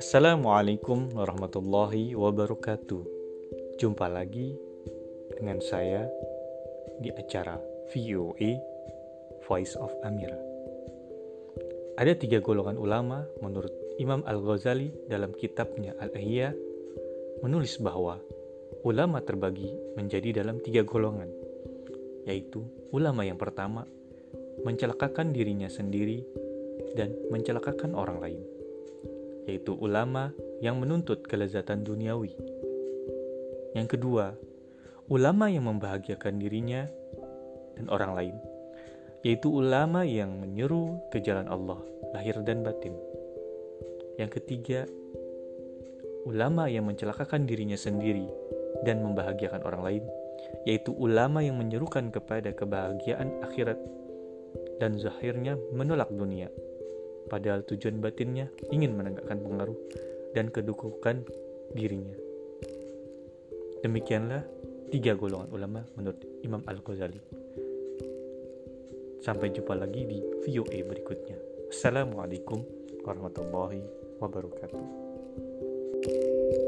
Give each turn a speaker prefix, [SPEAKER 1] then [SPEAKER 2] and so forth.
[SPEAKER 1] Assalamualaikum warahmatullahi wabarakatuh. Jumpa lagi dengan saya di acara VOA Voice of Amira. Ada tiga golongan ulama menurut Imam Al-Ghazali dalam kitabnya Al-Ihya menulis bahwa ulama terbagi menjadi dalam tiga golongan, yaitu ulama yang pertama mencelakakan dirinya sendiri dan mencelakakan orang lain, yaitu ulama yang menuntut kelezatan duniawi. Yang kedua, ulama yang membahagiakan dirinya dan orang lain, yaitu ulama yang menyeru ke jalan Allah, lahir dan batin. Yang ketiga, ulama yang mencelakakan dirinya sendiri dan membahagiakan orang lain, yaitu ulama yang menyerukan kepada kebahagiaan akhirat dan zahirnya menolak dunia, padahal tujuan batinnya ingin menegakkan pengaruh dan kedudukan dirinya. Demikianlah tiga golongan ulama menurut Imam Al-Ghazali. Sampai jumpa lagi di VOA berikutnya. Assalamualaikum warahmatullahi wabarakatuh.